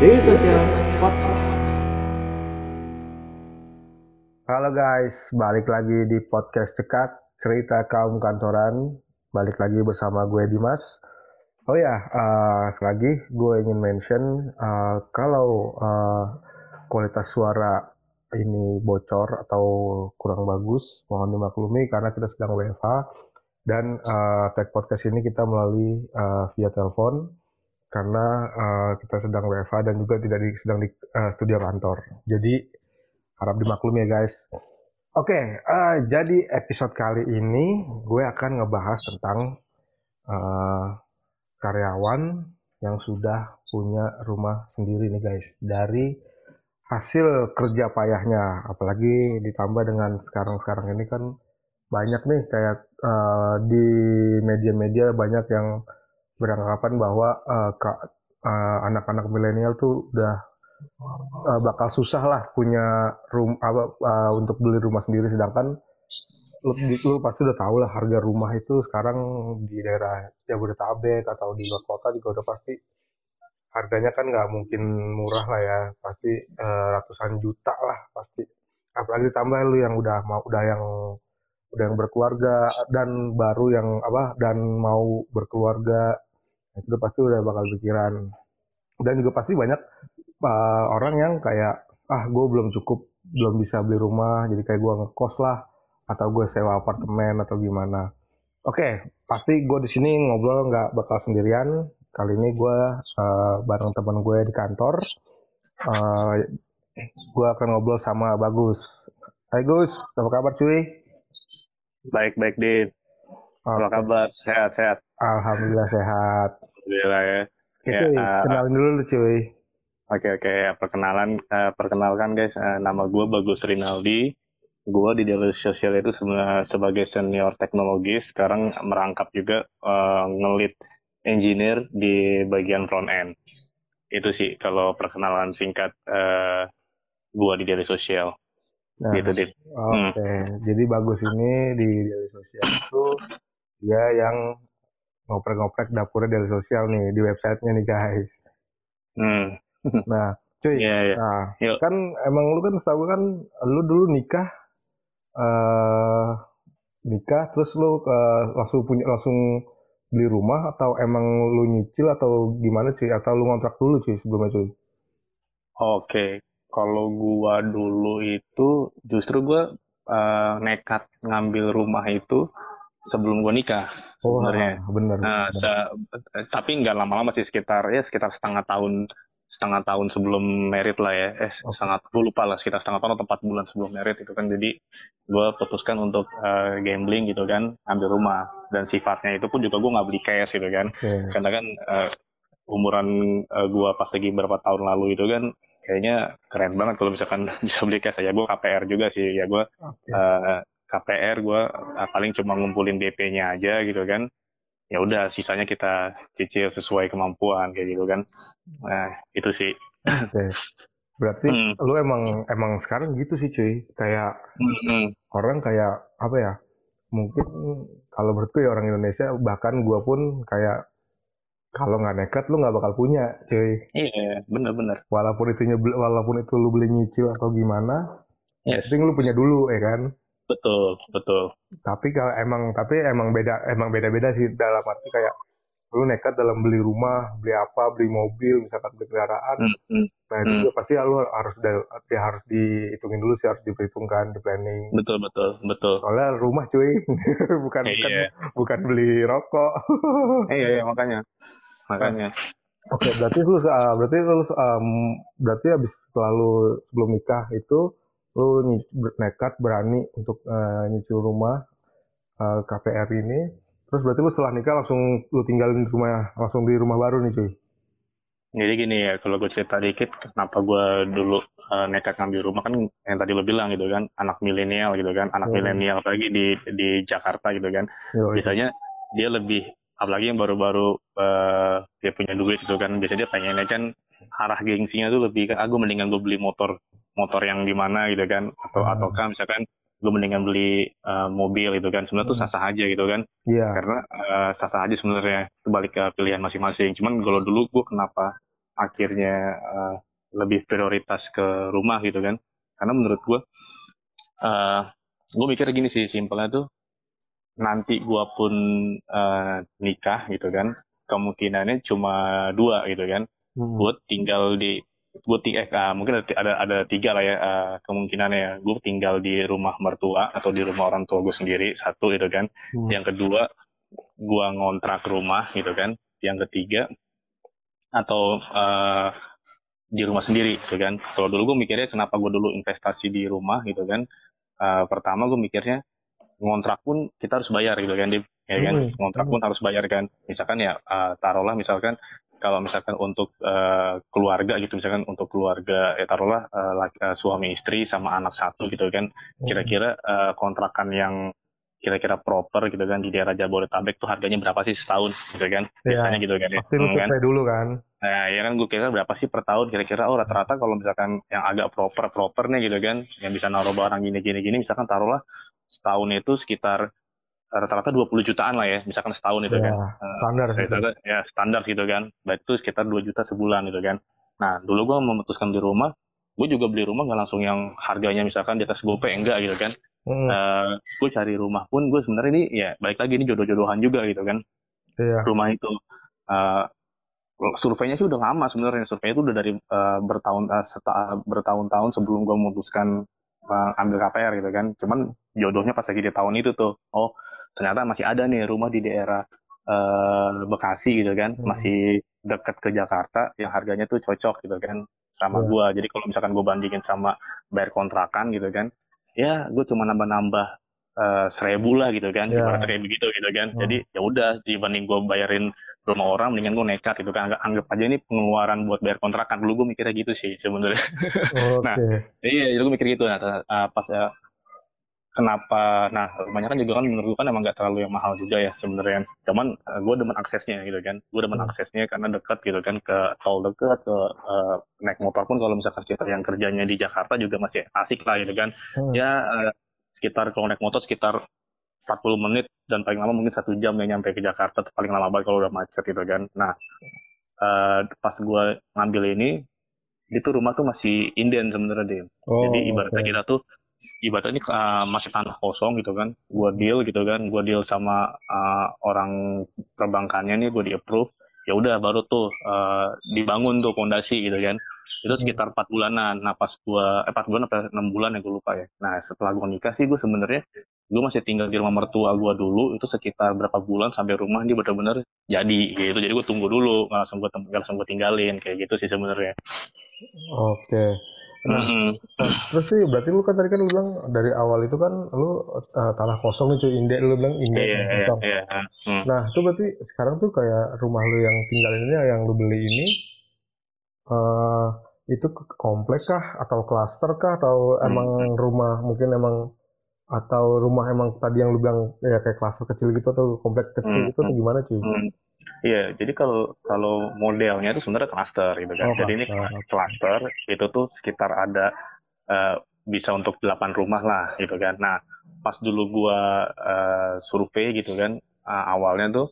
Daily Social Podcast. Halo guys, balik lagi di podcast cekat cerita kaum kantoran. Balik lagi bersama gue Dimas. Oh ya, uh, lagi gue ingin mention uh, kalau uh, kualitas suara ini bocor atau kurang bagus, mohon dimaklumi karena kita sedang WFH dan uh, tag podcast ini kita melalui uh, via telepon karena uh, kita sedang WFH dan juga tidak di, sedang di uh, studio kantor. Jadi harap dimaklumi ya guys. Oke, okay, uh, jadi episode kali ini gue akan ngebahas tentang uh, karyawan yang sudah punya rumah sendiri nih guys. Dari hasil kerja payahnya, apalagi ditambah dengan sekarang-sekarang ini kan banyak nih kayak uh, di media-media banyak yang beranggapan bahwa uh, uh, anak-anak milenial tuh udah uh, bakal susah lah punya rum apa uh, untuk beli rumah sendiri. Sedangkan lu, lu pasti udah tahu lah harga rumah itu sekarang di daerah Jabodetabek atau di luar kota juga udah pasti harganya kan nggak mungkin murah lah ya. Pasti uh, ratusan juta lah pasti. Apalagi tambah lu yang udah mau udah yang udah yang berkeluarga dan baru yang apa dan mau berkeluarga itu pasti udah bakal pikiran. Dan juga pasti banyak uh, orang yang kayak ah gue belum cukup belum bisa beli rumah jadi kayak gue ngekos lah atau gue sewa apartemen atau gimana. Oke okay, pasti gue di sini ngobrol nggak bakal sendirian. Kali ini gue uh, bareng teman gue di kantor. Uh, gue akan ngobrol sama Bagus. Hai Gus. Apa kabar cuy? Baik baik Din. Apa kabar? Sehat sehat Alhamdulillah sehat. Alhamdulillah ya. Oke, ya, uh, kenalin dulu lu cuy. Oke okay, oke, okay. perkenalan uh, perkenalkan guys, uh, nama gue Bagus Rinaldi. Gue di Daily Social itu sebagai senior teknologi, sekarang merangkap juga uh, ngelit engineer di bagian front end. Itu sih kalau perkenalan singkat uh, gue di Daily Social. Nah, gitu, Oke, okay. hmm. jadi Bagus ini di Daily Social itu dia yang ngoprek-ngoprek dapurnya dari sosial nih di websitenya nih guys. Hmm. nah, cuy, yeah, yeah. nah Yuk. kan emang lu kan setahu kan lu dulu nikah, uh, nikah terus lu uh, langsung punya langsung beli rumah atau emang lu nyicil atau gimana cuy atau lu ngontrak dulu cuy sebelumnya cuy? Oke, okay. kalau gua dulu itu justru gua uh, nekat ngambil rumah itu sebelum gue nikah oh, sebenarnya. Oh, bener. Nah, bener. tapi nggak lama-lama sih sekitar ya sekitar setengah tahun setengah tahun sebelum merit lah ya. Eh okay. setengah gue lupa lah sekitar setengah tahun atau empat bulan sebelum merit itu kan jadi gue putuskan untuk uh, gambling gitu kan ambil rumah dan sifatnya itu pun juga gue nggak beli cash gitu kan okay. karena kan uh, umuran uh, gue pas lagi berapa tahun lalu itu kan kayaknya keren banget kalau misalkan bisa beli cash ya gue KPR juga sih ya gue okay. uh, KPR gue uh, paling cuma ngumpulin DP-nya aja gitu kan ya udah sisanya kita cicil sesuai kemampuan kayak gitu kan nah itu sih okay. berarti hmm. lu emang emang sekarang gitu sih cuy kayak hmm. orang kayak apa ya mungkin kalau menurutku ya orang Indonesia bahkan gue pun kayak kalau nggak nekat lu nggak bakal punya cuy iya bener-bener walaupun itunya walaupun itu lu beli nyicil atau gimana yes. penting lu punya dulu ya kan Betul, betul. Tapi kalau emang tapi emang beda emang beda-beda sih dalam arti kayak lu nekat dalam beli rumah, beli apa, beli mobil, misalkan beli kendaraan. Mm, mm, nah itu mm. juga pasti lu harus ya harus dihitungin dulu sih, harus diperhitungkan, di planning. Betul, betul, betul. Soalnya rumah cuy, bukan eh, bukan iya. bukan beli rokok. eh, iya, iya, makanya. Makanya. Oke, okay, berarti lu uh, berarti lu um, berarti habis selalu sebelum nikah itu lu nekat berani untuk uh, nyicil rumah uh, eh, KPR ini. Terus berarti lu setelah nikah langsung lu tinggalin di rumah langsung di rumah baru nih cuy? Jadi gini ya kalau gue cerita dikit kenapa gue dulu uh, nekat ngambil rumah kan yang tadi lo bilang gitu kan anak milenial gitu kan anak hmm. milenial apalagi di di Jakarta gitu kan. Biasanya dia lebih apalagi yang baru-baru uh, dia punya duit gitu kan biasanya dia pengennya kan arah gengsinya tuh lebih kan ah mendingan gue beli motor motor yang gimana gitu kan atau hmm. ataukah misalkan gue mendingan beli uh, mobil gitu kan sebenarnya hmm. tuh sah-sah aja gitu kan yeah. karena uh, sah-sah aja sebenarnya itu balik ke pilihan masing-masing cuman kalau dulu gue kenapa akhirnya uh, lebih prioritas ke rumah gitu kan karena menurut gue uh, gue mikir gini sih simpelnya tuh nanti gue pun uh, nikah gitu kan kemungkinannya cuma dua gitu kan. Hmm. gue tinggal di gue eh uh, mungkin ada ada tiga lah ya uh, kemungkinannya. Ya gue tinggal di rumah mertua atau di rumah orang tua gue sendiri satu gitu kan. Hmm. yang kedua gue ngontrak rumah gitu kan. Yang ketiga atau uh, di rumah sendiri gitu kan. Kalau dulu gue mikirnya kenapa gue dulu investasi di rumah gitu kan. Uh, pertama gue mikirnya ngontrak pun kita harus bayar gitu kan ya kan hmm. ngontrak pun harus bayar kan misalkan ya uh, taruhlah misalkan kalau misalkan untuk uh, keluarga gitu misalkan untuk keluarga ya taruhlah uh, laki, uh, suami istri sama anak satu gitu kan hmm. kira-kira uh, kontrakan yang kira-kira proper gitu kan di daerah Jabodetabek tuh harganya berapa sih setahun gitu kan iya. biasanya ya, gitu kan ya pasti lu hmm, kan? dulu kan nah ya kan gue kira berapa sih per tahun kira-kira oh rata-rata kalau misalkan yang agak proper proper nih gitu kan yang bisa naruh barang gini gini gini misalkan taruhlah setahun itu sekitar rata-rata 20 jutaan lah ya, misalkan setahun itu ya, kan. Standar. Uh, gitu. Ya standar gitu kan. Baik itu sekitar 2 juta sebulan gitu kan. Nah dulu gue memutuskan di rumah, gue juga beli rumah nggak langsung yang harganya misalkan di atas gope enggak gitu kan. Hmm. Uh, eh, gue cari rumah pun gue sebenarnya ini ya balik lagi ini jodoh-jodohan juga gitu kan. Iya. Rumah itu uh, surveinya sih udah lama sebenarnya surveinya itu udah dari uh, bertahun uh, bertahun-tahun sebelum gue memutuskan uh, ambil KPR gitu kan. Cuman jodohnya pas lagi di tahun itu tuh, oh ternyata masih ada nih rumah di daerah uh, Bekasi gitu kan, hmm. masih dekat ke Jakarta yang harganya tuh cocok gitu kan sama yeah. gua. Jadi kalau misalkan gue bandingin sama bayar kontrakan gitu kan, ya gue cuma nambah-nambah uh, seribu lah gitu kan, yeah. ibaratnya kayak begitu gitu kan. Hmm. Jadi ya udah dibanding gue bayarin rumah orang, mendingan gue nekat gitu kan. Anggap, anggap aja ini pengeluaran buat bayar kontrakan. Dulu gue mikirnya gitu sih sebenarnya. Okay. nah, iya, jadi gue mikir gitu. Nah, uh, pas uh, kenapa nah rumahnya kan juga kan menurut gue kan emang gak terlalu yang mahal juga ya sebenarnya cuman uh, eh, gue demen aksesnya gitu kan gue demen hmm. aksesnya karena dekat gitu kan ke tol dekat ke uh, naik motor pun kalau misalkan kita yang kerjanya di Jakarta juga masih asik lah gitu kan hmm. ya uh, sekitar kalau naik motor sekitar 40 menit dan paling lama mungkin satu jam ya nyampe ke Jakarta paling lama banget kalau udah macet gitu kan nah uh, pas gue ngambil ini itu rumah tuh masih inden sebenarnya deh oh, jadi ibaratnya okay. kita tuh ibaratnya ini uh, masih tanah kosong gitu kan. Gue deal gitu kan. Gue deal sama uh, orang perbankannya nih gue di approve ya udah baru tuh uh, dibangun tuh fondasi gitu kan. Itu hmm. sekitar empat bulanan. Nah pas gue eh, empat bulan atau enam bulan ya gue lupa ya. Nah setelah gue nikah sih gue sebenarnya gue masih tinggal di rumah mertua gue dulu. Itu sekitar berapa bulan sampai rumah dia benar-benar jadi gitu. Jadi gue tunggu dulu langsung gue langsung gue tinggalin. Kayak gitu sih sebenarnya. Oke Nah, mm-hmm. nah, terus sih berarti lu kan tadi kan lu bilang dari awal itu kan lu uh, tanah kosong nih cuy indek lu bilang indek yeah, kosong. Yeah, yeah. Mm. Nah, itu berarti sekarang tuh kayak rumah lu yang tinggal ini yang lu beli ini uh, itu kompleks kah atau klaster kah atau mm. emang rumah mungkin emang atau rumah emang tadi yang lu bilang ya kayak klaster kecil gitu atau kompleks kecil mm. gitu atau gimana cuy? Mm. Iya, jadi kalau kalau modelnya itu sebenarnya cluster gitu kan. Oh, jadi ini cluster itu tuh sekitar ada uh, bisa untuk 8 rumah lah gitu kan. Nah, pas dulu gua uh, survei gitu kan, uh, awalnya tuh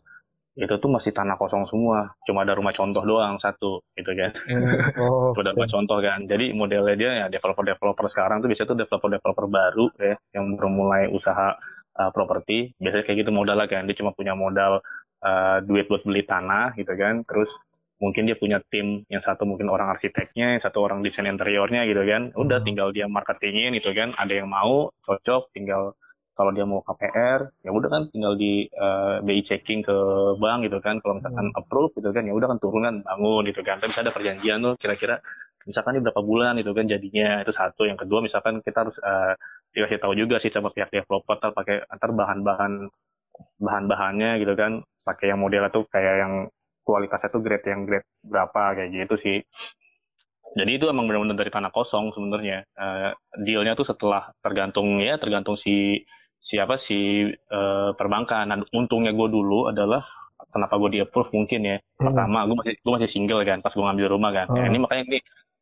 itu tuh masih tanah kosong semua, cuma ada rumah contoh doang satu gitu kan. Hmm, oh, ada rumah contoh kan. Jadi modelnya dia ya developer-developer sekarang tuh biasanya tuh developer-developer baru ya yang baru mulai usaha uh, properti, biasanya kayak gitu modalnya kan. Dia cuma punya modal uh, duit buat beli tanah gitu kan. Terus mungkin dia punya tim yang satu mungkin orang arsiteknya yang satu orang desain interiornya gitu kan. Udah hmm. tinggal dia marketingin gitu kan. Ada yang mau cocok tinggal kalau dia mau KPR ya udah kan tinggal di uh, eh, BI checking ke bank gitu kan. Kalau misalkan hmm. approve gitu kan ya udah kan turun kan bangun gitu kan. Tapi ada perjanjian tuh kira-kira misalkan ini berapa bulan gitu kan jadinya. Itu satu. Yang kedua misalkan kita harus uh, dikasih tahu juga sih sama pihak developer pakai antar bahan-bahan bahan-bahannya gitu kan pakai yang model tuh kayak yang kualitasnya tuh grade yang grade berapa kayak gitu sih. Jadi itu emang benar-benar dari tanah kosong sebenarnya. Uh, dealnya tuh setelah tergantung ya tergantung si siapa si uh, perbankan. Nah, untungnya gue dulu adalah kenapa gue di approve mungkin ya. Hmm. pertama gue masih gue masih single kan pas gue ngambil rumah kan. Ya, hmm. ya, ini makanya ini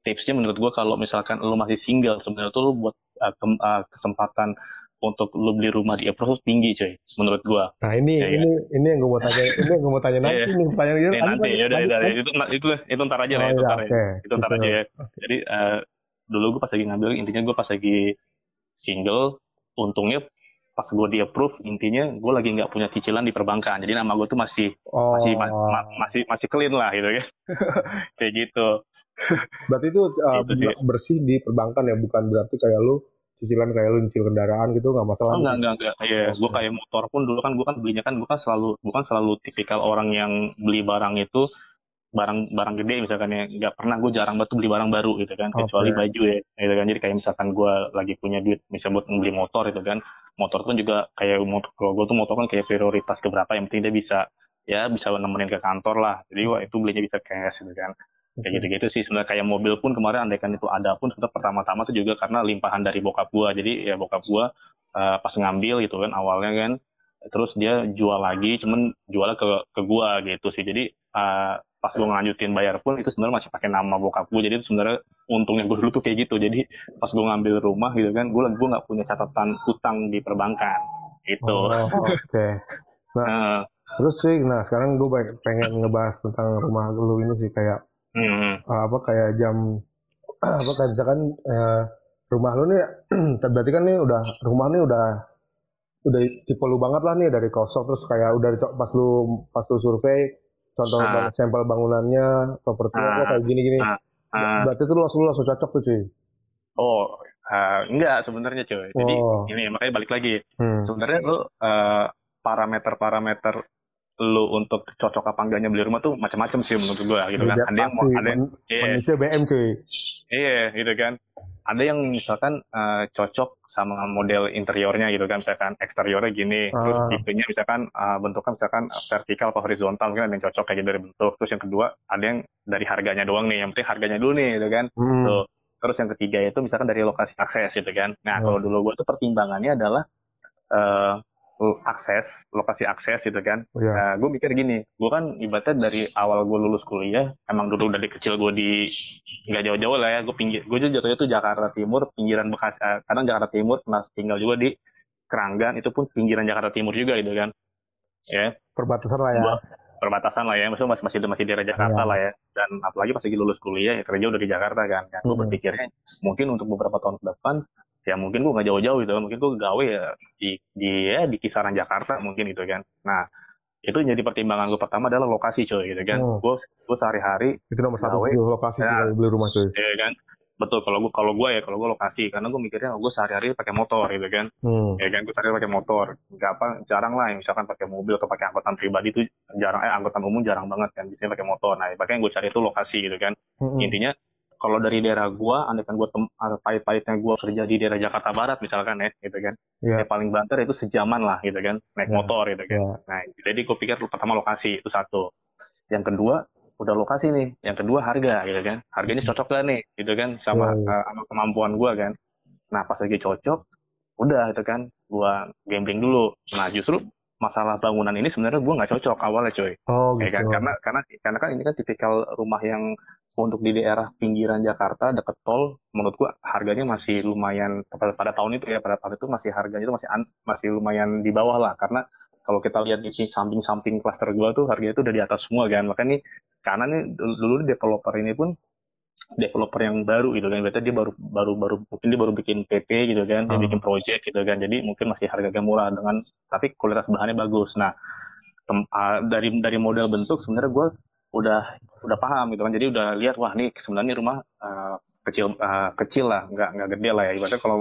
tipsnya menurut gue kalau misalkan lu masih single sebenarnya tuh lu buat uh, ke, uh, kesempatan untuk lu beli rumah di approve tinggi coy menurut gua. Nah ini Ya, ya. ini ini yang gue mau tanya ini yang gue mau tanya nanti Iya. nih pertanyaan Ini lanjut, nanti ya udah udah itu itu itu ntar aja lah Oh itu iya, ntar oke. itu ntar Gitu. aja. Ya jadi eh, dulu gue pas lagi ngambil intinya gue pas lagi single untungnya pas gue di approve intinya gue lagi nggak punya cicilan di perbankan. Jadi nama gue tuh masih Oh, masih ma- ma- masih masih clean lah gitu kan. Kayak gitu. Berarti itu uh, Itu sih. bersih di perbankan ya, bukan berarti kayak lu cicilan kayak lu nyicil kendaraan gitu nggak masalah. Oh enggak enggak enggak. Iya, Oh, gue kayak motor pun dulu kan gue kan belinya kan gue kan selalu bukan selalu tipikal orang yang beli barang itu barang barang gede misalkan ya nggak pernah gue jarang banget tuh beli barang baru gitu kan kecuali Oke. baju ya gitu kan jadi kayak misalkan gue lagi punya duit bisa buat beli motor itu kan motor pun juga kayak motor kalau gue tuh motor kan kayak prioritas keberapa yang penting dia bisa ya bisa nemenin ke kantor lah jadi wah itu belinya bisa cash gitu kan kayak gitu-gitu sih sebenarnya. Kayak mobil pun kemarin andaikan itu ada pun sebenarnya pertama-tama tuh juga karena limpahan dari bokap gua. Jadi ya bokap gua eh, pas ngambil gitu kan awalnya kan terus dia jual lagi cuman jualnya ke ke gua gitu sih. Jadi eh, pas gua ngelanjutin bayar pun itu sebenarnya masih pakai nama bokap gua. Jadi itu sebenarnya untungnya gua dulu tuh kayak gitu. Jadi pas gua ngambil rumah gitu kan gua gua nggak punya catatan hutang di perbankan gitu. Oh, Oke. Eh, Terus sih, nah sekarang gue pengen ngebahas tentang rumah lu ini sih. Kayak hmm, uh, apa kayak jam apa kayak misalkan uh, rumah lu nih berarti kan nih udah rumah nih udah udah tipe lu banget lah nih dari kosong terus kayak udah pas lu pas lu survei contoh Ah. sampel bangunannya properti Ah. apa kayak gini-gini Ah. eh, berarti itu lu langsung lu langsung cocok tuh cuy oh eh, enggak sebenarnya cuy jadi Oh. ini makanya balik lagi hmm. sebenarnya lu eh, parameter-parameter lu untuk cocok apa enggaknya beli rumah tuh macam-macam sih menurut gua gitu kan. Ada yang mau ada yang iya, manusia BM cuy iya gitu kan. Ada yang misalkan eh, cocok sama model interiornya gitu kan, misalkan eksteriornya gini, terus Ah. tipenya misalkan eh, bentuknya misalkan vertikal atau horizontal mungkin ada yang cocok kayak gitu dari bentuk. Terus yang kedua ada yang dari harganya doang nih, yang penting harganya dulu nih gitu kan. Hmm. Tuh. Terus yang ketiga itu misalkan dari lokasi akses gitu kan. Nah, Hmm. kalau dulu gua tuh pertimbangannya adalah eh, akses, lokasi akses gitu kan. Iya. Nah, gue mikir gini, gue kan ibaratnya dari awal gue lulus kuliah, emang dulu dari kecil gue di nggak jauh-jauh lah ya, gue pinggir, gue jatuhnya tuh Jakarta Timur, pinggiran Bekasi, eh, kadang Jakarta Timur, pernah tinggal juga di Keranggan, itu pun pinggiran Jakarta Timur juga gitu kan, ya perbatasan lah ya Gua- perbatasan lah ya, maksudnya masih masih masih daerah Jakarta Iya. lah ya, dan apalagi pas lagi lulus kuliah, ya kerja udah di Jakarta kan, kan gue Hmm. berpikirnya mungkin untuk beberapa tahun ke depan ya mungkin gue nggak jauh-jauh gitu, mungkin gue gawe ya di di ya di kisaran Jakarta mungkin gitu kan, nah itu jadi pertimbangan gue pertama adalah lokasi coy gitu kan, Hmm. gue gue sehari-hari itu nomor satu Gawe. lokasi Ya. beli rumah cuy ya kan betul kalau gue kalau gue ya kalau gue lokasi karena gue mikirnya gue sehari-hari pakai motor gitu kan hmm. ya kan gue sehari pakai motor nggak apa jarang lah yang misalkan pakai mobil atau pakai angkutan pribadi itu jarang eh angkutan umum jarang banget kan biasanya pakai motor nah makanya gue cari itu lokasi gitu kan Hmm. intinya kalau dari daerah gua andaikan gua tem- atau pahit-pahitnya gua kerja di daerah Jakarta Barat misalkan ya gitu kan. Iya. ya paling banter itu sejaman lah gitu kan. Naik Ya. motor gitu kan. Ya. nah jadi gue pikir pertama lokasi itu satu. Yang kedua udah lokasi nih. Yang kedua harga gitu kan. Harganya cocok gak nih gitu kan sama Ya, ya. eh, sama kemampuan gua kan. Nah pas lagi cocok udah gitu kan. Gua gambling dulu. Nah justru masalah bangunan ini sebenarnya gua nggak cocok awalnya coy. Oh ya gitu. kan karena karena karena kan ini kan tipikal rumah yang untuk di daerah pinggiran Jakarta deket tol menurut gua harganya masih lumayan pada, pada tahun itu ya pada tahun itu masih harganya itu masih an- masih lumayan di bawah lah. Karena kalau kita lihat di samping-samping klaster gua tuh harganya itu udah di atas semua kan. Makanya nih karena nih dulu, dulu developer ini pun developer yang baru gitu kan. Berarti dia baru baru baru mungkin dia baru bikin PP gitu kan dia Hmm. bikin project gitu kan. Jadi mungkin masih harganya murah dengan tapi kualitas bahannya bagus. Nah tem- ah, dari dari model bentuk sebenarnya gue udah udah paham gitu kan. Jadi udah lihat wah nih sebenarnya rumah ah, kecil ah, kecil lah nggak nggak gede lah ya. Ibaratnya kalau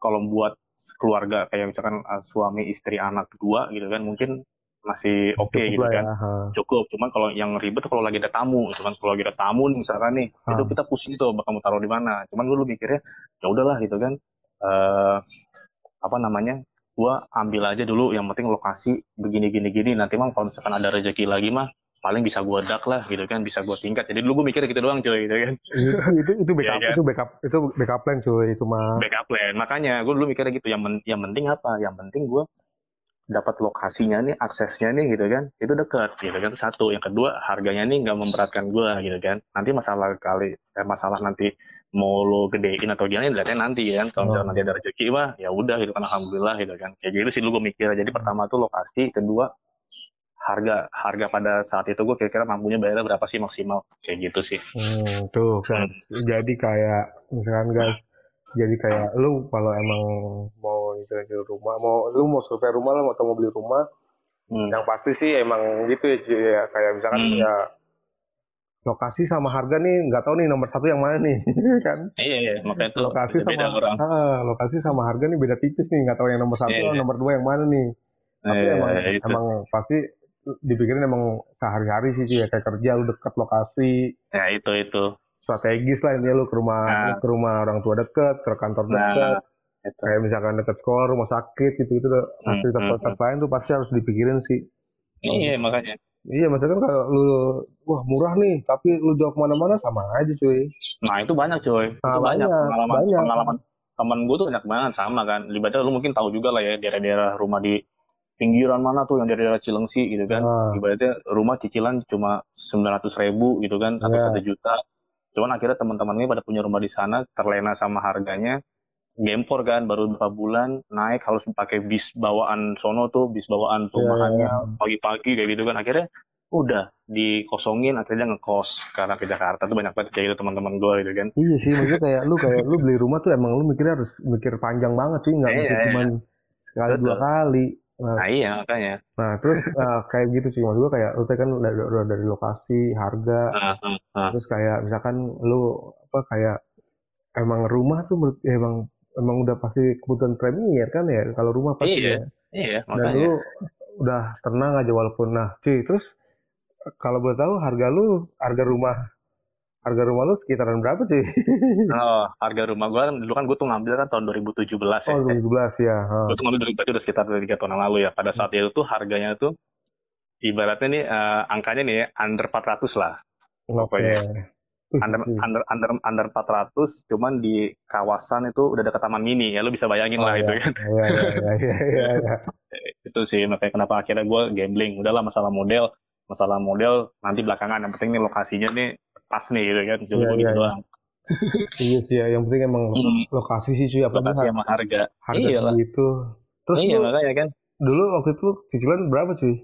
kalau buat keluarga kayak misalkan ah, suami istri anak dua gitu kan mungkin masih oke Cukup gitu kan ya. ha. cukup cuman kalau yang ribet kalau lagi ada tamu kan kalau lagi ada tamu nih misalkan nih itu Ah. kita pusing tuh bakal mau taruh di mana cuman gue dulu mikirnya ya udahlah gitu kan eh apa namanya gua ambil aja dulu yang penting lokasi begini gini gini nanti mah kalau misalkan ada rezeki lagi mah paling bisa gua dak lah gitu kan bisa gua tingkat jadi dulu gue mikir gitu doang cuy gitu kan itu itu itu backup Iya kan? itu backup itu backup plan cuy itu mah backup plan makanya gue dulu mikirnya gitu yang men- yang penting apa yang penting gua dapat lokasinya nih aksesnya nih gitu kan. Itu dekat gitu kan. Itu satu. Yang kedua harganya nih nggak memberatkan gue gitu kan. Nanti masalah kali eh, masalah nanti mau lo gedein atau gimana lihatnya nanti kan. Kalau misalnya Oh. nanti ada rezeki mah ya udah gitu kan. Alhamdulillah gitu kan. Kayak gitu sih dulu gue mikir jadi pertama tuh lokasi kedua harga harga pada saat itu gue kira-kira mampunya bayar berapa sih maksimal. Kayak gitu sih. Hmm, tuh kan. Jadi kayak misalkan guys, jadi kayak lu kalau emang mau itu rumah, mau lu mau survei rumah lah atau mau beli rumah, Hmm. yang pasti sih emang gitu ya, cuy, ya. kayak misalkan Hmm. ya lokasi sama harga nih nggak tahu nih nomor satu yang mana nih kan iya iya makanya tuh lokasi beda sama orang ah, lokasi sama harga nih beda tipis nih nggak tahu yang nomor satu Iya, atau iya. nomor dua yang mana nih tapi Iya, emang itu. emang pasti dipikirin emang sehari-hari sih cuy ya kayak kerja lu deket lokasi ya itu itu strategis lah intinya lu ke rumah Nah. ke rumah orang tua deket ke kantor nah deket itu kayak misalkan deket sekolah rumah sakit gitu gitu Hmm, fasilitas hmm, lain tuh pasti harus dipikirin sih iya makanya iya maksudnya kan kalau lu wah murah nih tapi lu jauh ke mana-mana sama aja cuy Nah itu banyak itu Nah, banyak, banyak, pengalaman banyak. pengalaman teman gue tuh banyak banget sama kan. Ibaratnya lu mungkin tahu juga lah ya daerah-daerah rumah di pinggiran mana tuh yang daerah Cilengsi gitu kan. Ah. Ibaratnya rumah cicilan cuma sembilan ratus ribu gitu kan atau satu juta. Cuman akhirnya teman-teman ini pada punya rumah di sana terlena sama harganya. Gempor kan baru beberapa bulan naik harus pakai bis bawaan sono tuh bis bawaan perumahannya Iya, pagi-pagi kayak gitu kan akhirnya udah dikosongin akhirnya ngekos karena ke Jakarta tuh banyak banget kayak gitu teman-teman gue gitu kan Iya sih, maksudnya kayak lu kayak lu beli rumah tuh emang lu mikirnya harus mikir panjang banget sih, nggak Iya, mikir iya. cuman sekali Betul. dua kali. Nah, Nah iya makanya. nah terus eh, kayak gitu sih, maksud gua kayak lu kan dari, dari- lokasi, harga, Ah, ah, ah. terus kayak misalkan lu apa kayak emang rumah tuh menurut ya emang emang udah pasti kebutuhan premier kan ya kalau rumah pasti Iya, ya. Iya Dan makanya. lu udah tenang aja walaupun nah, cuy, terus kalau boleh tahu harga lu, harga rumah harga rumah lu sekitaran berapa cuy? Oh, harga rumah gua kan dulu kan gua tuh ngambil kan tahun 2017 ya. Oh, 2017 ya. ha. Gua tuh ngambil dari berarti udah sekitar dari tiga tahun yang lalu ya. Pada saat itu tuh harganya tuh ibaratnya nih eh, angkanya nih under 400 lah. Oke. Pokoknya. Under, Ih, under under under 400 cuman di kawasan itu udah dekat taman mini ya lu bisa bayangin Oh, lah itu iya. kan. Iya, iya, iya, iya, iya, iya. Itu sih makanya kenapa akhirnya gua gambling. Udahlah masalah model, masalah model nanti belakangan yang penting nih lokasinya nih pas nih gitu kan. Cuma Iya, gua iya, gitu iya. doang. Iya sih ya, yang penting emang Hmm. lokasi sih cuy, apalagi Lokasi sama harga. harga Iyalah. segitu. Terus Iya lu makanya kan. dulu waktu itu cicilan berapa cuy?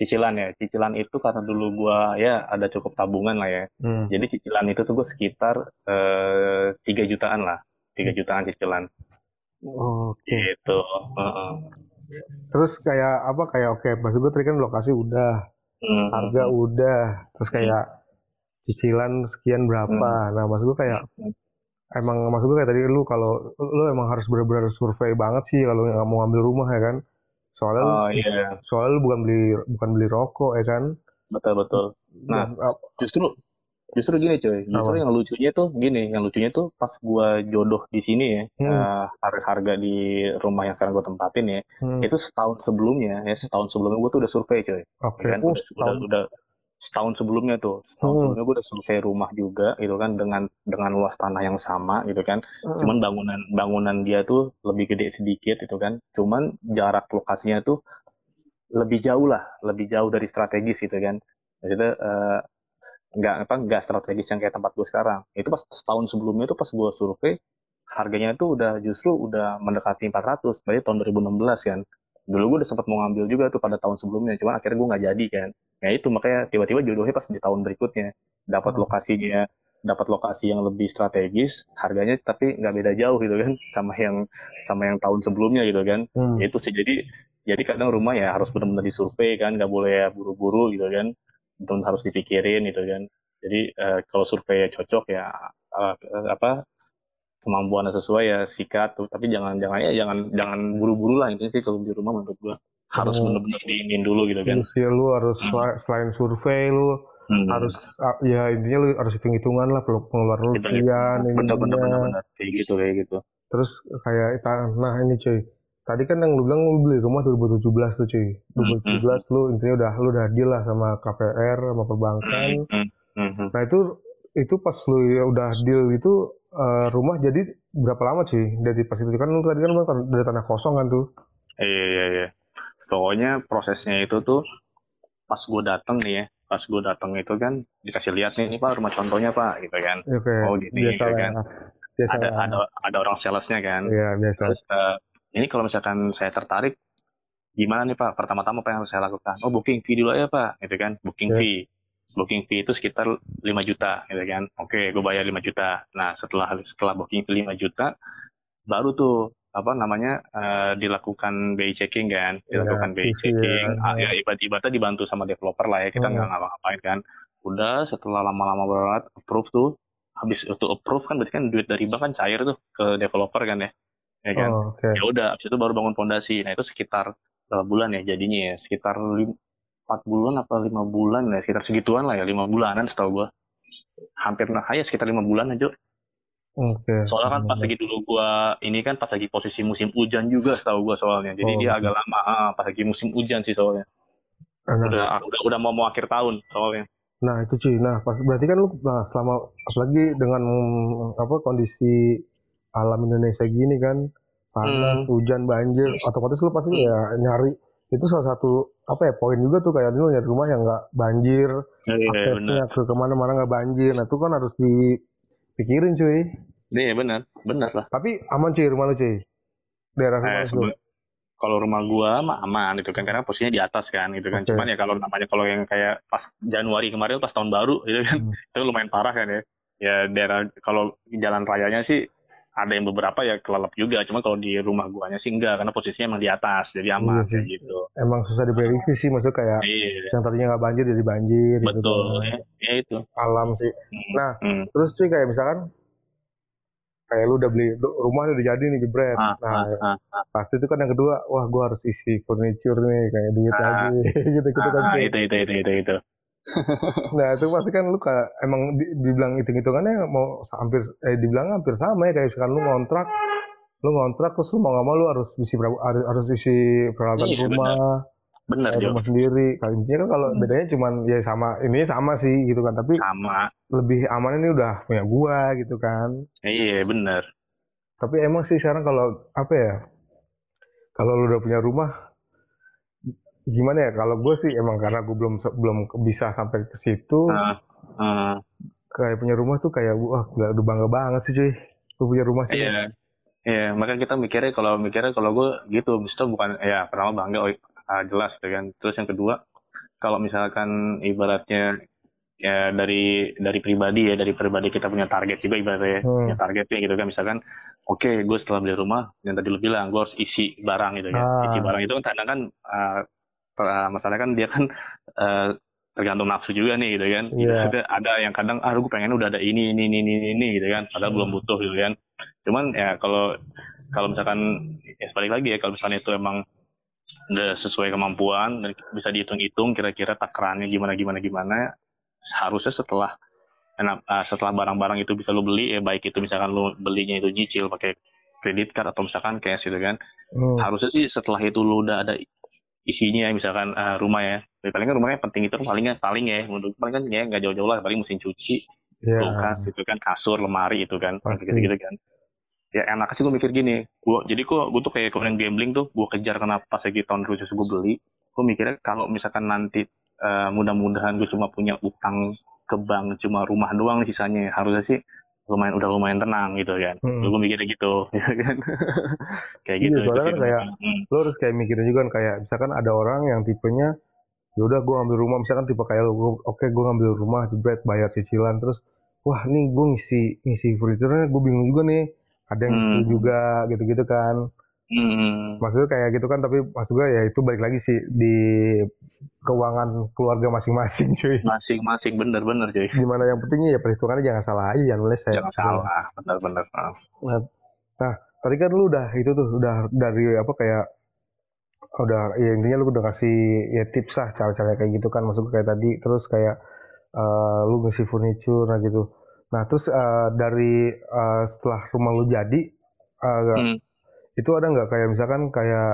Cicilan ya cicilan itu karena dulu gua ya ada cukup tabungan lah ya Hmm. jadi cicilan itu tuh gue sekitar eh, tiga jutaan lah tiga jutaan cicilan Oke. gitu Heeh. Terus kayak apa kayak oke, maksud gue tadi kan lokasi udah, Hmm. harga udah, terus kayak cicilan sekian berapa. Nah, maksud gue kayak Hmm. emang maksud gue kayak tadi lu kalau lu emang harus benar-benar survei banget sih kalau nggak mau ngambil rumah ya kan. Soalnya lu, oh iya soalnya lu bukan beli bukan beli rokok ya kan. betul betul Nah. Ap- justru justru gini coy justru Apa? yang lucunya tuh gini yang lucunya tuh pas gua jodoh di sini ya Hmm. eh, harga-harga di rumah yang sekarang gua tempatin ya hmm, itu setahun sebelumnya ya setahun sebelumnya gua tuh udah survei coy oke. kan Oh, udah, udah, udah setahun sebelumnya tuh. Setahun Hmm. sebelumnya gue udah survei rumah juga gitu kan dengan dengan luas tanah yang sama gitu kan. Hmm. cuman bangunan bangunan dia tuh lebih gede sedikit gitu kan. Cuman jarak lokasinya tuh lebih jauh lah lebih jauh dari strategis gitu kan. Maksudnya eh, nggak apa nggak strategis yang kayak tempat gue sekarang. Itu pas setahun sebelumnya tuh pas gue survei harganya tuh udah justru udah mendekati 400 berarti tahun 2016 kan dulu gue udah sempat mau ngambil juga tuh pada tahun sebelumnya cuman akhirnya gue nggak jadi kan. Ya itu makanya tiba-tiba jodohnya pas di tahun berikutnya. Dapat Oh. lokasinya dapat lokasi yang lebih strategis harganya tapi nggak beda jauh gitu kan sama yang sama yang tahun sebelumnya gitu kan. Hmm. Ya itu sih jadi jadi kadang rumah ya harus benar-benar disurvei kan nggak boleh ya buru-buru gitu kan. Benar harus dipikirin gitu kan. Jadi eh, kalau survei cocok ya eh, apa kemampuannya sesuai ya sikat tuh tapi jangan jangan ya jangan jangan buru-buru lah intinya sih kalau di rumah menurut gua harus Oh. benar-benar diinin dulu gitu kan Terus ya lu harus Hmm. sel- selain survei lu Hmm. harus ya intinya lu harus hitung-hitungan lah perlu pengeluaran lu sekian ini bener kayak gitu kayak gitu Terus kayak nah ini cuy. Tadi kan yang lu bilang lu beli rumah 2017 tuh cuy. Hmm, 2017 lu intinya udah lu udah deal lah sama KPR sama perbankan. Hmm, hmm, hmm. Nah itu itu pas lu ya udah deal itu eh, rumah jadi berapa lama cuy? Dari pas itu kan lu tadi kan dari tanah kosong kan tuh. iya iya iya pokoknya prosesnya itu tuh pas gue datang nih ya pas gue datang itu kan dikasih lihat nih ini pak rumah contohnya pak gitu kan Oke. oh gini biasa gitu lah. kan Biasa ada ada ada orang salesnya kan Iya, biasa. terus eh, ini kalau misalkan saya tertarik gimana nih pak pertama-tama apa yang harus saya lakukan oh booking fee dulu ya pak gitu kan booking Oke. fee booking fee itu sekitar 5 juta gitu kan. Oke gue bayar 5 juta. Nah setelah setelah booking fee 5 juta baru tuh apa namanya eh, dilakukan BI checking kan. Dilakukan BI isi ya. checking. Ah, ya ibarat-ibaratnya dibantu sama developer lah ya. Kita Hmm. nggak ngapa-ngapain kan. Udah setelah lama-lama berat approve tuh. Habis itu approve kan berarti kan duit dari bank kan cair tuh ke developer kan ya. Ya kan? Oh, oke. ya udah habis itu baru bangun fondasi. Nah itu sekitar berapa bulan ya jadinya ya. Sekitar lim- empat bulan apa lima bulan ya sekitar segituan lah ya lima bulanan setahu gua. Hampir nah ya sekitar lima bulan aja. Oke. soalnya kan pas lagi dulu gua ini kan pas lagi posisi musim hujan juga setahu gua soalnya. Jadi Oh, dia agak lama ah, pas lagi musim hujan sih soalnya. Nah, udah udah udah mau mau akhir tahun soalnya. Nah itu cuy, nah pas berarti kan lu nah, selama apalagi dengan apa kondisi alam Indonesia gini kan panas, hujan, banjir, otomatis lu pasti Hmm. ya nyari itu salah satu apa ya poin juga tuh kayak lu nyari rumah yang nggak banjir, iya benar aksesnya ke ke mana-mana nggak banjir, nah itu kan harus dipikirin cuy. iya benar benar lah Tapi aman cuy rumah lu cuy, daerah rumah Eh, lu. kalau rumah gua mah aman itu kan karena posisinya di atas kan gitu kan Oke. cuman ya kalau namanya kalau yang kayak pas Januari kemarin pas tahun baru gitu kan Hmm. itu lumayan parah kan ya ya daerah kalau jalan rayanya sih ada yang beberapa ya kelelep juga cuma kalau di rumah guanya sih enggak karena posisinya emang di atas jadi aman Iya kayak gitu Emang susah diprediksi sih, maksudnya kayak iya yang tadinya nggak banjir jadi banjir. gitu betul kan. ya, ya itu Alam sih. Hmm, Nah, hmm. Terus cuy kayak misalkan kayak lu udah beli rumah udah jadi nih jebret. Ah, nah, ah, ah, pasti itu kan yang kedua, wah gua harus isi furniture nih kayak duit Ah. lagi gitu-gitu kan. ah, cuy. itu itu itu itu itu Nah, itu pasti kan lu kayak emang di- dibilang hitung-hitungannya mau hampir eh dibilang hampir sama ya kayak misalkan lu ngontrak lu ngontrak terus lu mau nggak mau lu harus isi harus, harus isi peralatan Iya, rumah benar. Kayak Jo. rumah sendiri. Kalau intinya kan kalau Hmm. bedanya cuman ya sama ini sama sih gitu kan. Tapi sama. lebih aman ini udah punya gua gitu kan. Iya benar. Tapi emang sih sekarang kalau apa ya? Kalau lu udah punya rumah, gimana ya? Kalau gue sih emang karena gue belum belum bisa sampai ke situ, Ah, ah. kayak punya rumah tuh kayak wah gila, udah bangga banget sih cuy. Gue punya rumah sih. Iya, iya. Makanya kita mikirnya kalau mikirnya kalau gue gitu, itu bukan ya pertama bangga, oh, ah, jelas gitu kan. Terus yang kedua, kalau misalkan ibaratnya ya dari dari pribadi ya dari pribadi kita punya target juga ibaratnya ya, Hmm. punya targetnya gitu kan misalkan oke gue setelah beli rumah yang tadi lu bilang gue harus isi barang gitu kan Ah. isi barang itu kan kadang kan per- masalahnya kan dia kan eh, tergantung nafsu juga nih gitu kan. Maksudnya ada yang kadang ah gue pengen udah ada ini ini ini ini, ini gitu kan. Padahal belum butuh gitu kan. Cuman ya kalau kalau misalkan ya balik lagi ya kalau misalnya itu emang udah sesuai kemampuan dan bisa dihitung-hitung kira-kira takarannya gimana gimana gimana harusnya setelah enak- ah, setelah barang-barang itu bisa lo beli ya baik itu misalkan lo belinya itu nyicil pakai kredit card atau misalkan cash gitu kan. Hmm. harusnya sih setelah itu lo udah ada isinya misalkan ah, rumah ya ya paling kan rumahnya penting itu palingnya paling ya menurut paling kan ya nggak jauh-jauh lah paling mesin cuci Iya. kulkas itu kan kasur lemari itu kan Pasti. gitu gitu kan ya enak sih gue mikir gini gua jadi kok gue tuh kayak kemarin gambling tuh gue kejar kenapa pas lagi tahun khusus gue beli gue mikirnya kalau misalkan nanti eh, mudah-mudahan gue cuma punya utang ke bank cuma rumah doang nih sisanya harusnya sih lumayan udah lumayan tenang gitu kan Hmm. gue mikirnya gitu ya kan kayak Iya, gitu itu soalnya kan kayak- Hmm. Lo harus kayak mikirin juga kan kayak misalkan ada orang yang tipenya ya udah gue ngambil rumah misalkan tipe kayak lo gua- oke gue ngambil rumah jebret bayar cicilan terus wah nih gue ngisi ngisi furniture gue bingung juga nih ada yang Hmm. ngisi juga gitu-gitu kan Hmm. maksudnya kayak gitu kan tapi maksud gue ya itu balik lagi sih di keuangan keluarga masing-masing cuy masing-masing bener-bener cuy gimana yang pentingnya ya perhitungannya jangan salah aja jangan meleset jangan salah bener-bener Ah. nah tadi kan lu udah itu tuh udah dari apa kayak udah ya intinya lu udah kasih ya tips lah cara-cara kayak gitu kan maksud gue kayak tadi terus kayak eh, lu ngisi furniture nah gitu nah terus eh, dari eh, setelah rumah lu jadi eh, Hmm. Itu ada nggak kayak misalkan kayak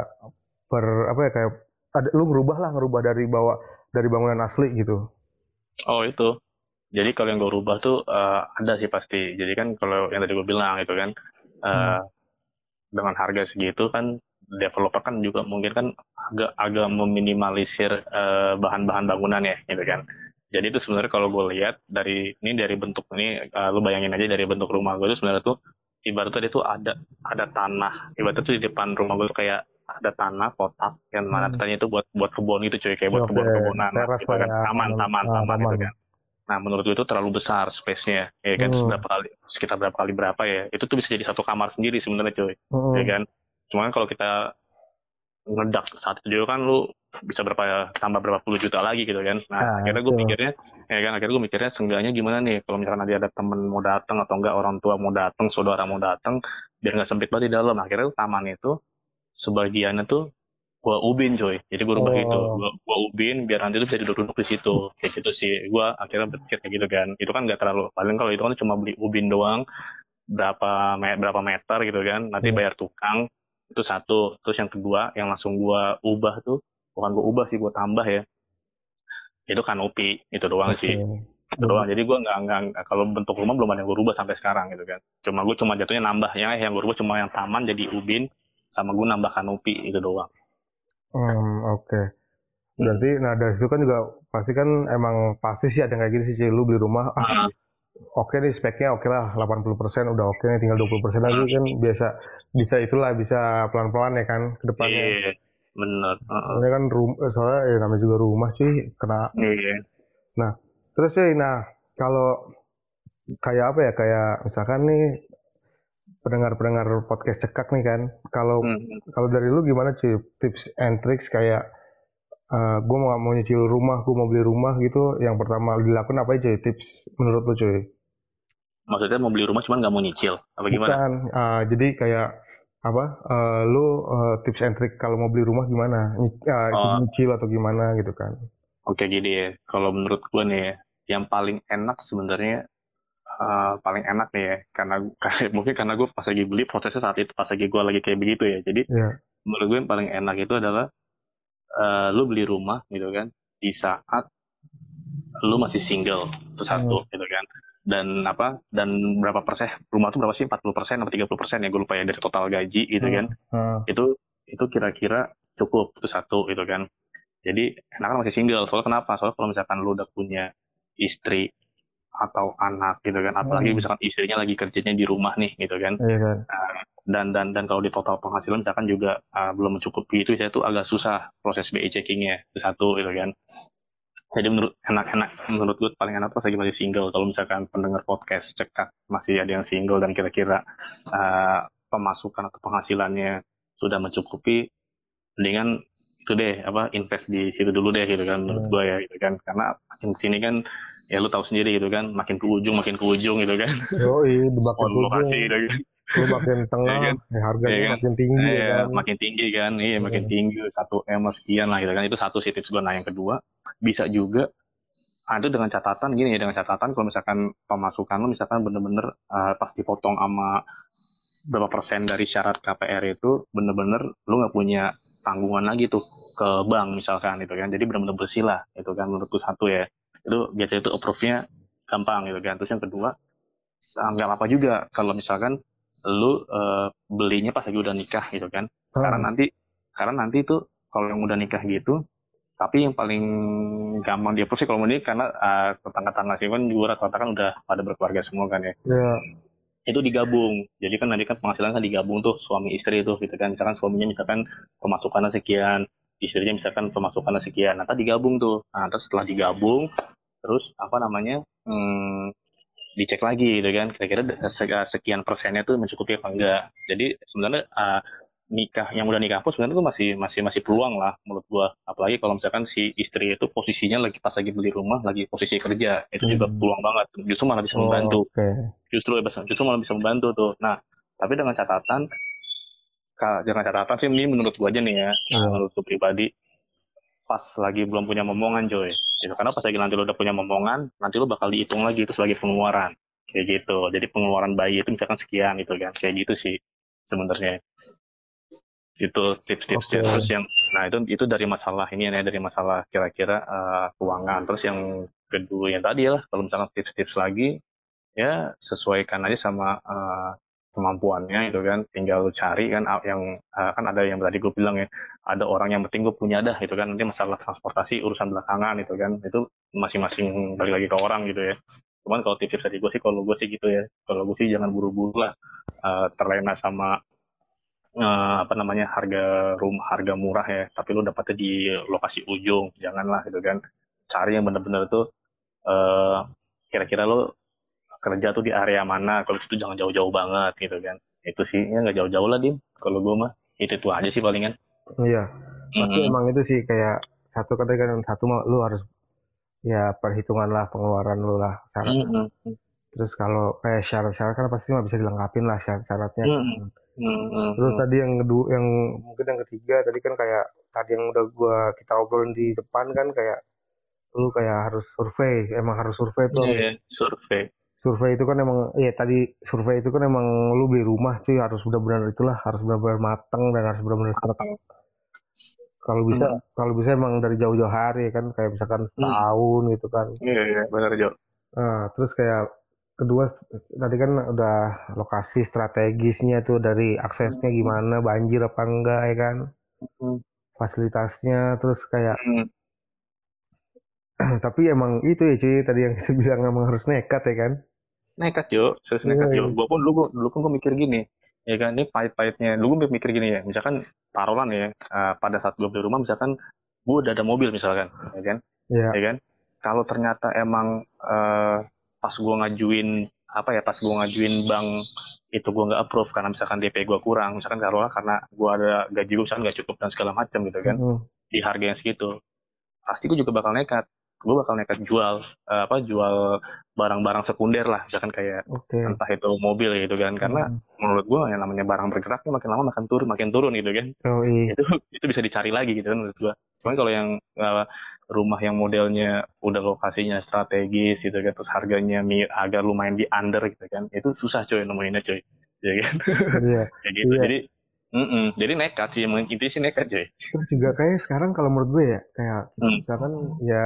per apa ya kayak ada lu ngerubah lah ngerubah dari bawa dari bangunan asli gitu Oh itu. Jadi kalau yang gue rubah tuh eh, ada sih pasti. Jadi kan kalau yang tadi gue bilang itu kan eh, Hmm. dengan harga segitu kan developer kan juga mungkin kan agak agak meminimalisir eh, bahan-bahan bangunan ya gitu kan jadi itu sebenarnya kalau gue lihat dari ini dari bentuk ini uh, lu bayangin aja dari bentuk rumah gue itu sebenarnya tuh ibaratnya itu ada ada tanah ibaratnya tuh di depan rumah gue tuh kayak ada tanah kotak yang mana Hmm. tanya itu buat buat kebun gitu cuy kayak buat Oke, kebun kebunan gitu kan ya. taman taman Ah, taman taman. gitu kan nah menurut gue itu terlalu besar space-nya ya kan Hmm. berapa kali sekitar berapa kali berapa ya itu tuh bisa jadi satu kamar sendiri sebenarnya cuy Mm-mm. ya kan cuman kalau kita ngedak saat itu juga kan lu bisa berapa tambah berapa puluh juta lagi gitu kan. Nah Ah, akhirnya gue mikirnya ya kan akhirnya gue mikirnya seenggaknya gimana nih kalau misalkan nanti ada temen mau datang atau enggak orang tua mau datang saudara mau datang biar nggak sempit banget di dalam. Akhirnya taman itu sebagiannya tuh gua ubin coy. Jadi gue rubah Oh. gitu gua, gua ubin biar nanti tuh bisa duduk-duduk di situ. Kayak gitu sih. Gua akhirnya berpikir kayak gitu kan. Itu kan nggak terlalu paling kalau itu kan cuma beli ubin doang berapa me- berapa meter gitu kan. Nanti Hmm. bayar tukang itu satu. Terus yang kedua yang langsung gua ubah tuh bukan gua ubah sih gua tambah ya. Itu kanopi itu doang Oke. sih. Itu doang. Jadi gua nggak nggak kalau bentuk rumah belum ada yang gua rubah sampai sekarang gitu kan. Cuma gua cuma jatuhnya nambah. Yang yang gua rubah cuma yang taman jadi ubin sama gua nambah kanopi itu doang. Hmm, oke. Berarti, nah dari situ kan juga pasti kan emang pasti sih ada yang kayak gini sih, lu beli rumah, ah Ah. oke nih speknya oke lah 80% udah oke nih tinggal 20% lagi kan. Biasa bisa itulah bisa pelan-pelan ya kan ke depannya. iya bener Heeh. Soalnya kan rum, eh, soalnya ya namanya juga rumah cuy kena. iya Terus cuy, nah kalau kayak apa ya kayak misalkan nih pendengar-pendengar podcast cekak nih kan, kalau Hmm. kalau dari lu gimana cuy tips and tricks kayak gue mau mau nyicil rumah, gue mau beli rumah gitu, yang pertama dilakukan apa aja tips menurut lu cuy? maksudnya mau beli rumah cuman nggak mau nyicil apa gimana Bukan, ah, jadi kayak apa? eh, lu eh, tips and trick kalau mau beli rumah gimana? Ah, itu nyicil atau gimana gitu kan? Oke jadi ya, kalau menurut gue nih ya, yang paling enak sebenarnya eh, paling enak nih ya, karena karena- mungkin karena gue pas lagi beli prosesnya saat itu pas lagi gue lagi kayak begitu ya. Jadi Iya. menurut gue yang paling enak itu adalah eh, lu beli rumah gitu kan di saat lu masih single itu satu gitu kan. Dan apa dan berapa persen rumah tuh berapa sih? 40 persen atau 30 persen ya gue lupa ya dari total gaji gitu kan. Ah, itu itu kira-kira cukup itu satu gitu kan. Jadi enak kan masih single. Soalnya kenapa? Soalnya kalau misalkan lu udah punya istri atau anak gitu kan apalagi Hmm. misalkan istrinya lagi kerjanya di rumah nih gitu kan. Iya kan? dan dan dan kalau di total penghasilan misalkan juga uh, belum mencukupi itu ya itu agak susah proses BI checkingnya itu satu gitu kan jadi menurut enak-enak menurut gue paling enak pas lagi masih single. Kalau misalkan pendengar podcast cekak masih ada yang single dan kira-kira uh, pemasukan atau penghasilannya sudah mencukupi mendingan itu deh apa invest di situ dulu deh gitu kan menurut Hmm. gue ya gitu kan. Karena makin sini kan ya lu tahu sendiri gitu kan makin ke ujung makin ke ujung gitu kan. Yoi, di makin oh, ujung, gitu kan lu makin tengah, Iya kan? ya harganya Iya kan? makin tinggi ya Iya, kan? makin tinggi kan, iya makin Hmm. tinggi satu m sekian lah gitu kan itu satu sih tips gue. Nah yang kedua bisa juga ah, itu dengan catatan gini ya dengan catatan kalau misalkan pemasukan lu misalkan bener-bener eh, pas dipotong sama berapa persen dari syarat KPR itu bener-bener lu nggak punya tanggungan lagi tuh ke bank misalkan gitu kan jadi bener-bener bersih lah itu kan menurutku satu ya itu biasanya itu approve-nya gampang gitu kan terus yang kedua nggak apa juga kalau misalkan lu eh, belinya pas lagi udah nikah gitu kan. Karena Ah, nanti karena nanti tuh kalau yang udah nikah gitu tapi yang paling gampang dia sih kalau mau nikah karena eh, tetangga-tetangga sih kan juga rata-rata kan udah pada berkeluarga semua kan ya. Ya, itu digabung. Jadi kan nanti kan penghasilan kan digabung tuh suami istri itu gitu kan. Misalkan suaminya misalkan pemasukannya sekian istrinya misalkan pemasukannya sekian. Nanti digabung tuh. Nah terus setelah digabung terus apa namanya hmm, dicek lagi gitu kan kira-kira se- sekian persennya tuh mencukupi apa enggak jadi sebenarnya ah, nikah yang udah nikah pun sebenarnya tuh masih masih masih peluang lah menurut gua apalagi kalau misalkan si istri itu posisinya lagi pas lagi beli rumah lagi posisi kerja itu juga Hmm. peluang banget justru malah bisa oh, membantu oke. justru ya, justru malah bisa membantu tuh. Nah, tapi dengan catatan, dengan catatan sih ini menurut gua aja nih ya, Iya. menurut gua pribadi, pas lagi belum punya momongan coy. Gitu. Karena pas lagi nanti lo udah punya momongan, nanti lo bakal dihitung lagi itu sebagai pengeluaran. Kayak gitu. Jadi pengeluaran bayi itu misalkan sekian gitu kan. Kayak gitu sih sebenarnya. Itu tips-tips Oke. terus yang nah itu itu dari masalah ini ya dari masalah kira-kira eh, keuangan. Terus yang kedua yang tadi lah kalau misalkan tips-tips lagi ya sesuaikan aja sama eh, kemampuannya itu kan. Tinggal cari kan yang kan ada yang tadi gue bilang ya ada orang yang penting gue punya dah itu kan. Nanti masalah transportasi urusan belakangan itu kan itu masing-masing balik lagi ke orang gitu ya. Cuman kalau tips dari gue sih kalau gue sih gitu ya. Kalau gue sih jangan buru-buru lah uh, terlena sama uh, apa namanya harga rumah harga murah ya. Tapi lu dapetnya di lokasi ujung janganlah gitu kan. Cari yang bener-bener tuh uh, kira-kira lu kerja tuh di area mana kalau itu jangan jauh-jauh banget gitu kan itu sih ya nggak jauh-jauh lah dim kalau gue mah itu itu aja sih palingan iya pasti mm-hmm. emang itu sih kayak satu kata kan satu mah lu harus ya perhitungan lah pengeluaran lu lah syarat mm-hmm. terus kalau kayak syarat-syarat kan pasti mah bisa dilengkapin lah syarat-syaratnya mm-hmm. Mm-hmm. terus tadi yang kedua yang mungkin yang ketiga tadi kan kayak tadi yang udah gua kita obrolin di depan kan kayak lu kayak harus survei emang harus survei tuh yeah, survei survei itu kan emang ya tadi survei itu kan emang lu beli rumah sih harus benar-benar itulah harus benar-benar matang dan harus benar-benar matang kalau bisa hmm. kalau bisa emang dari jauh-jauh hari kan kayak misalkan hmm. setahun hmm. gitu kan iya iya benar Jo nah terus kayak kedua tadi kan udah lokasi strategisnya tuh dari aksesnya hmm. gimana banjir apa enggak ya kan hmm. fasilitasnya terus kayak hmm. tapi emang itu ya cuy tadi yang kita bilang emang harus nekat ya kan nekat Jo, serius nekat Jo. Gue pun dulu, dulu pun gue mikir gini, ya kan ini pahit-pahitnya. Dulu gue mikir gini ya, misalkan taruhan ya, uh, pada saat gue beli rumah misalkan gue udah ada mobil misalkan, ya kan, yeah. ya kan. Kalau ternyata emang uh, pas gue ngajuin apa ya, pas gue ngajuin bank itu gue nggak approve karena misalkan DP gue kurang, misalkan taruhlah karena gue ada gaji gue misalkan nggak cukup dan segala macam gitu kan, mm di harga yang segitu, pasti gue juga bakal nekat gue bakal nekat jual uh, apa jual barang-barang sekunder lah misalkan kayak okay. entah itu mobil gitu kan karena hmm. menurut gue yang namanya barang bergerak makin lama makin turun makin turun gitu kan oh, iya. itu itu bisa dicari lagi gitu kan menurut gue cuman kalau yang uh, rumah yang modelnya udah lokasinya strategis gitu kan terus harganya agak lumayan di under gitu kan itu susah coy nemuinnya coy ya kan yeah. kayak gitu yeah. jadi Mm -mm. Jadi nekat sih, intinya sih nekat coy. Terus juga kayak sekarang kalau menurut gue ya, kayak hmm. misalkan ya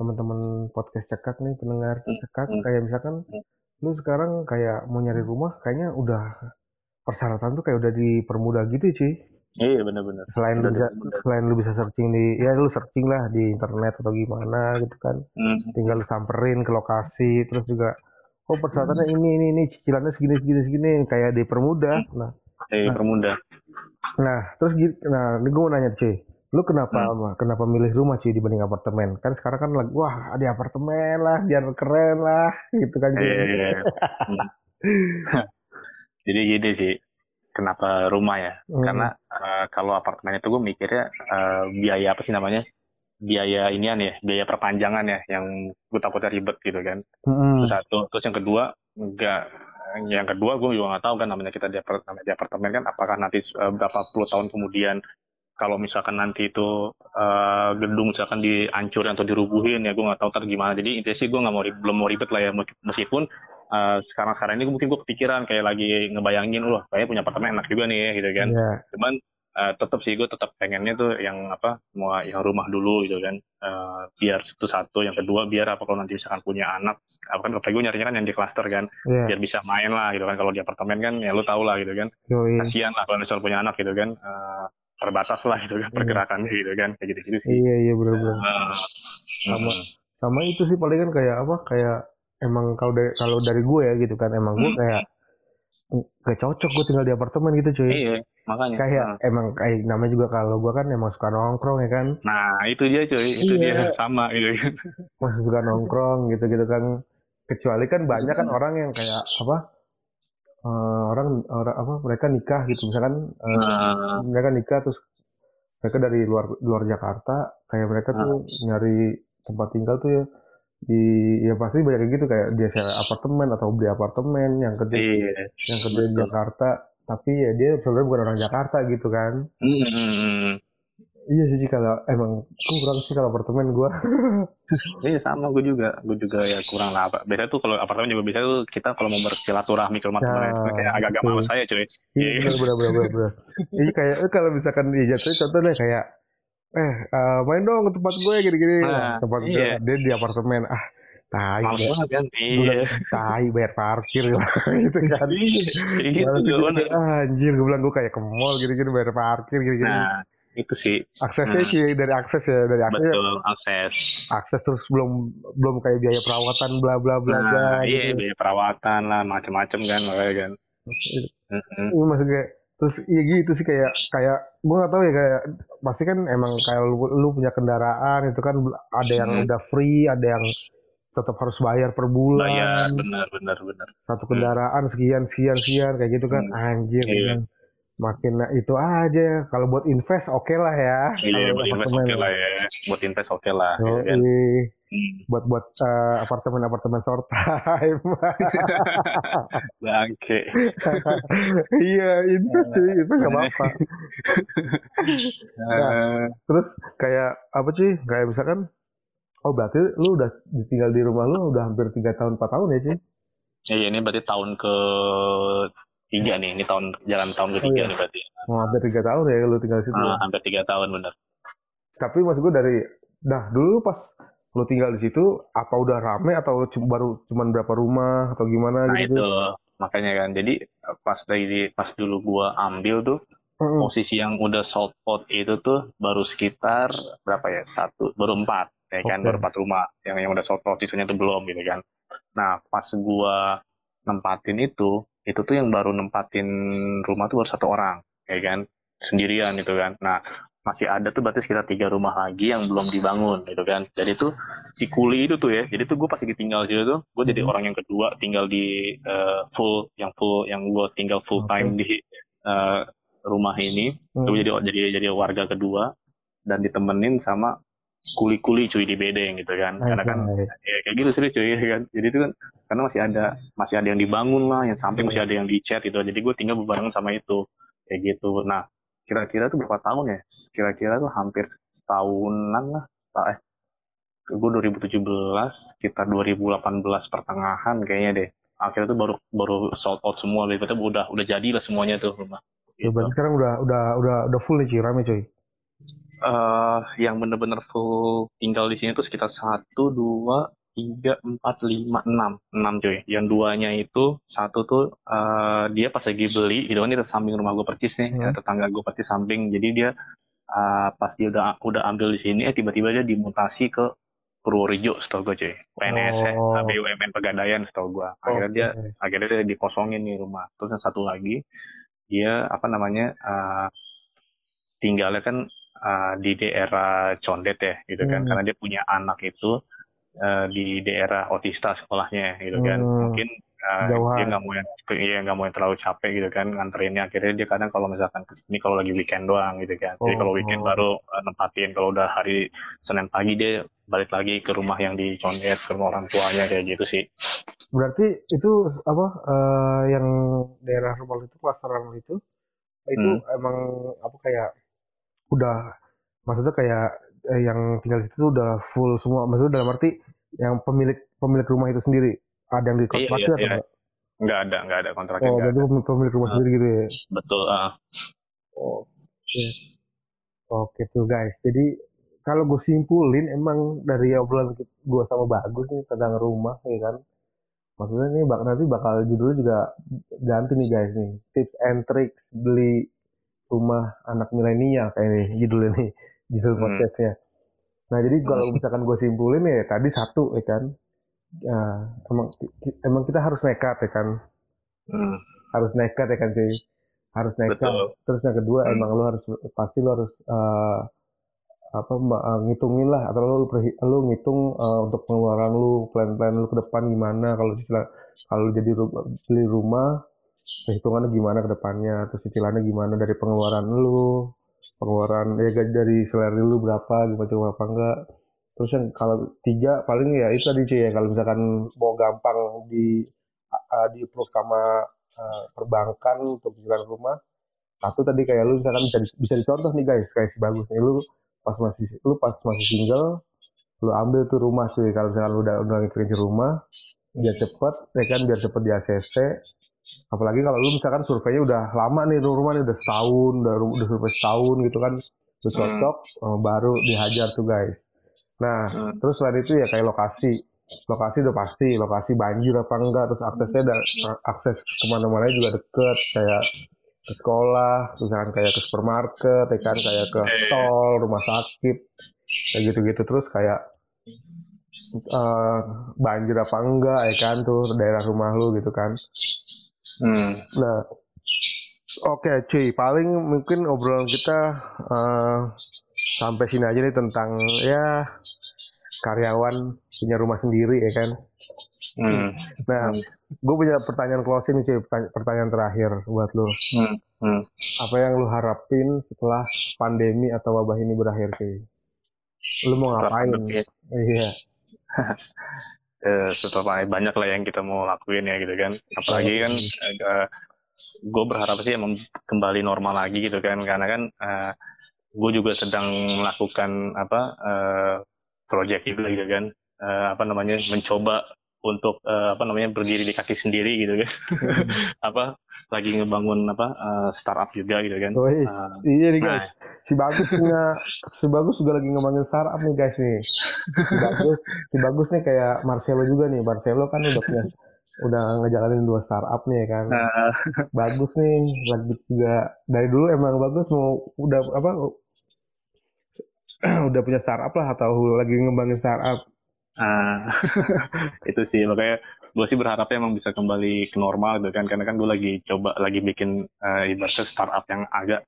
teman-teman podcast cekak nih pendengar hmm, cekak hmm. kayak misalkan hmm. lu sekarang kayak mau nyari rumah kayaknya udah persyaratan tuh kayak udah dipermudah gitu sih Iya benar-benar. Selain lu bisa, selain lu bisa searching di ya lu searching lah di internet atau gimana gitu kan. Hmm. Tinggal lu samperin ke lokasi terus juga oh persyaratannya ini ini ini cicilannya segini segini segini kayak dipermudah. Nah, dipermudah. Nah, nah terus nah ini gue mau nanya cuy Lu kenapa hmm. kenapa milih rumah sih dibanding apartemen? Kan sekarang kan lagi wah di apartemen lah, biar keren lah, gitu kan. Iya, iya, iya. Jadi gini sih, kenapa rumah ya? Hmm. Karena uh, kalau apartemen itu gue mikirnya uh, biaya apa sih namanya? Biaya inian ya, biaya perpanjangan ya, yang gue takutnya ribet gitu kan. Hmm. Terus satu, terus yang kedua enggak yang kedua gue juga nggak tahu kan namanya kita di, apartemen kan apakah nanti uh, berapa puluh tahun kemudian kalau misalkan nanti itu uh, gedung misalkan dihancurin atau dirubuhin ya gue nggak tahu ntar gimana. Jadi intinya sih gue nggak mau belum mau ribet lah ya meskipun uh, sekarang sekarang ini mungkin gue kepikiran kayak lagi ngebayangin loh kayak punya apartemen enak juga nih gitu kan. Yeah. cuman uh, tetap sih gue tetap pengennya tuh yang apa mau yang rumah dulu gitu kan. Uh, biar itu satu yang kedua biar apa kalau nanti misalkan punya anak apa kan gue nyarinya kan yang di klaster kan yeah. biar bisa main lah gitu kan. Kalau di apartemen kan ya lu tau lah gitu kan. Kasihan lah kalau misalnya punya anak gitu kan. Uh, terbatas lah gitu kan iya. pergerakannya gitu kan kayak gitu gitu sih iya iya benar-benar uh, sama hmm. sama itu sih paling kan kayak apa kayak emang kalau dari kalau dari gue ya gitu kan emang gue hmm. kayak gak cocok gue tinggal di apartemen gitu cuy iya makanya kayak uh. emang kayak namanya juga kalau gue kan emang suka nongkrong ya kan nah itu dia cuy itu iya. dia sama gitu kan masih suka nongkrong gitu gitu kan kecuali kan banyak kan orang yang kayak apa uh, orang orang apa mereka nikah gitu misalkan uh, uh. mereka nikah terus mereka dari luar luar Jakarta kayak mereka tuh uh. nyari tempat tinggal tuh ya di ya pasti banyak gitu kayak dia sewa apartemen atau beli apartemen yang kerja yeah. yang kerja di Jakarta tapi ya dia sebenarnya bukan orang Jakarta gitu kan mm -hmm. Iya sih kalau emang kurang sih kalau apartemen gue. iya sama gue juga, gue juga ya kurang lah. Biasanya tuh kalau apartemen juga bisa tuh kita kalau mau bersilaturahmi ke rumah teman nah, kayak agak-agak malas saya cuy. Iya benar benar benar benar. Iya kayak eh, kalau misalkan di jatuh contohnya kayak eh uh, main dong ke tempat gue gini-gini. Nah, tempat iya. gue dia di apartemen ah tai Males banget kan? Iya. tai bayar parkir gitu kan Jadi gitu bener. anjir gue bilang gue kayak ke mall gitu-gitu bayar parkir gitu-gitu Nah, itu sih aksesnya hmm. sih dari akses ya dari akses betul akses. akses terus belum belum kayak biaya perawatan bla bla bla bla Nah, iya gitu. biaya perawatan lah macam-macam kan makanya kan. Mm-mm. Ini maksudnya terus iya gitu sih kayak kayak gue nggak tahu ya kayak pasti kan emang kayak lu, lu punya kendaraan itu kan ada yang Hmm. udah free ada yang tetap harus bayar per bulan Bayar benar benar benar. satu kendaraan sekian sekian sekian kayak gitu kan Hmm. anjir Iya. emang makin nah, itu aja kalau buat invest oke lah ya Iya buat invest oke lah ya. Buat invest oke lah. ya Yoi. kan? Buat buat eh, apartemen apartemen short time Bangke. iya invest cuy invest gak apa-apa Eh, terus kayak apa cuy kayak misalkan oh berarti lu udah tinggal di rumah lu udah hampir tiga tahun empat tahun ya cuy Iya ini berarti tahun ke tiga nih. Ini tahun jalan tahun Oh, ketiga iya. nih berarti. oh, hampir tiga tahun ya lu tinggal di situ Ah, hampir tiga tahun benar. tapi maksud gue dari dah dulu lu pas lu tinggal di situ apa udah rame atau baru cuman berapa rumah atau gimana Nah gitu itu makanya kan. Jadi pas dari pas dulu gua ambil tuh Mm-mm. posisi yang udah sold out itu tuh baru sekitar berapa ya satu baru empat ya kan baru empat rumah yang yang udah sold out sisanya tuh belum gitu kan nah pas gua nempatin itu itu tuh yang baru nempatin rumah tuh baru satu orang ya kan? Sendirian gitu kan. Nah masih ada tuh berarti sekitar tiga rumah lagi yang belum dibangun gitu kan. Jadi tuh si kuli itu tuh ya jadi tuh gue pas lagi tinggal situ tuh gue jadi Mhm. orang yang kedua tinggal di eh, full yang full yang gue tinggal full time di eh, rumah ini. Hmm. Gue jadi jadi jadi warga kedua dan ditemenin sama kuli-kuli cuy di bedeng gitu kan. Karena kan ya kayak gitu sih cuy ya kan. Jadi itu kan karena masih ada masih ada yang dibangun lah, yang samping masih ada yang dicat gitu. Jadi gue tinggal berbarengan sama itu kayak gitu. Nah kira-kira tuh berapa tahun ya? Kira-kira tuh hampir tahunan lah. Tak eh gue 2017 sekitar 2018 pertengahan kayaknya deh. Akhirnya tuh baru baru sold out semua gitu. Udah udah jadi lah semuanya tuh rumah. Ya, Gitu. berarti sekarang udah udah udah udah full nih cuy rame cuy eh yang bener-bener full tinggal di sini tuh sekitar satu dua tiga empat lima enam enam cuy yang duanya itu satu tuh eh dia pas lagi beli itu kan di samping rumah gue persis nih Hmm. ya, tetangga gue persis samping jadi dia eh, pas dia udah udah ambil di sini eh tiba-tiba dia dimutasi ke Purworejo setahu gue cuy PNS ya Oh. BUMN Pegadaian setahu gue akhirnya dia Oke. akhirnya dia dikosongin nih rumah terus yang satu lagi dia apa namanya eh, tinggalnya kan eh, di daerah Condet ya gitu kan Hmm. karena dia punya anak itu eh, di daerah Otista sekolahnya gitu kan Hmm. mungkin Jauhan. dia nggak mau yang iya nggak mau yang terlalu capek gitu kan nganterinnya akhirnya dia kadang kalau misalkan ke sini kalau lagi weekend doang gitu kan jadi kalau Oh. weekend baru eh, nempatin kalau udah hari Senin pagi dia balik lagi ke rumah yang di Condet ke rumah orang tuanya kayak gitu sih Berarti itu apa eh, yang daerah rumah itu klasteran itu itu Hmm. emang apa kayak udah maksudnya kayak eh, yang tinggal di situ udah full semua maksudnya dalam arti yang pemilik pemilik rumah itu sendiri ada yang Iya, dikontrak iya, atau iya. enggak? nggak ada nggak ada kontraknya Oh, berarti ada pemilik, pemilik rumah Ah. sendiri gitu ya. betul ah. Oke. Oke tuh guys. Jadi kalau gue simpulin emang dari obrolan gue sama Bagus nih tentang rumah ya kan. Maksudnya nih bak nanti bakal judulnya juga ganti nih guys nih. Tips and tricks beli rumah anak milenial kayak nih judulnya nih judul Hmm. podcastnya. Nah jadi kalau misalkan gue simpulin ya tadi satu ya kan. Ya, emang emang kita harus nekat ya kan Hmm, harus nekat ya kan cuy harus nekat betul terus yang kedua Hmm. emang lu harus pasti lu harus eh, apa eh, ngitungin lah atau lu perhi- lu ngitung eh, untuk pengeluaran lu plan-plan lu ke depan gimana kalau kalau jadi beli rumah perhitungannya gimana ke depannya? Terus cicilannya gimana dari pengeluaran lu? Pengeluaran ya gaji dari salary lu berapa? Gimana coba apa enggak? Terus yang kalau tiga paling ya itu tadi cuy ya kalau misalkan mau gampang di uh, di approve sama uh, perbankan untuk cicilan rumah satu tadi kayak lu misalkan bisa bisa dicontoh nih guys. Kayak si bagus nih lu pas masih lu pas masih single lu ambil tuh rumah cuy kalau misalkan lu udah udah ngitung rumah biar cepet ya kan biar cepet di ACC apalagi kalau lu misalkan surveinya udah lama nih rumah nih udah setahun udah udah survei setahun gitu kan lu cocok eh, baru dihajar tuh guys. Nah Hmm. terus selain itu ya kayak lokasi. Lokasi udah pasti lokasi banjir apa enggak terus aksesnya dan akses ke mana-mana juga deket kayak ke sekolah misalkan kayak ke supermarket ya kan kayak ke tol rumah sakit kayak gitu-gitu. Terus kayak uh, banjir apa enggak ya kan tuh daerah rumah lu gitu kan hmm. nah oke okay, cuy paling mungkin obrolan kita uh, sampai sini aja nih tentang ya karyawan punya rumah sendiri ya kan. Hmm. Nah, gue punya pertanyaan closing nih cuy, pertanyaan terakhir buat lo. Hmm. Hmm. Apa yang lo harapin setelah pandemi atau wabah ini berakhir cuy? Lo mau ngapain? Iya. eh, setelah banyak lah yang kita mau lakuin ya gitu kan. Apalagi kan uh, gue berharap sih emang kembali normal lagi gitu kan, karena kan uh, gue juga sedang melakukan apa uh, project juga gitu kan. Uh, apa namanya mencoba untuk uh, apa namanya berdiri di kaki sendiri gitu kan. Apa lagi ngebangun apa uh, startup juga gitu kan oh, iya, uh, iya nih guys nah. si bagus punya si bagus juga lagi ngembangin startup nih guys nih si bagus si bagus nih kayak Marcelo juga nih Marcelo kan udah punya udah ngejalanin dua startup nih kan. Nah. Bagus nih, lagi juga dari dulu emang bagus mau udah apa udah punya startup lah atau lagi ngembangin startup. Ah, itu sih makanya gue sih berharapnya emang bisa kembali ke normal gitu kan karena kan gue lagi coba lagi bikin uh, ibaratnya startup yang agak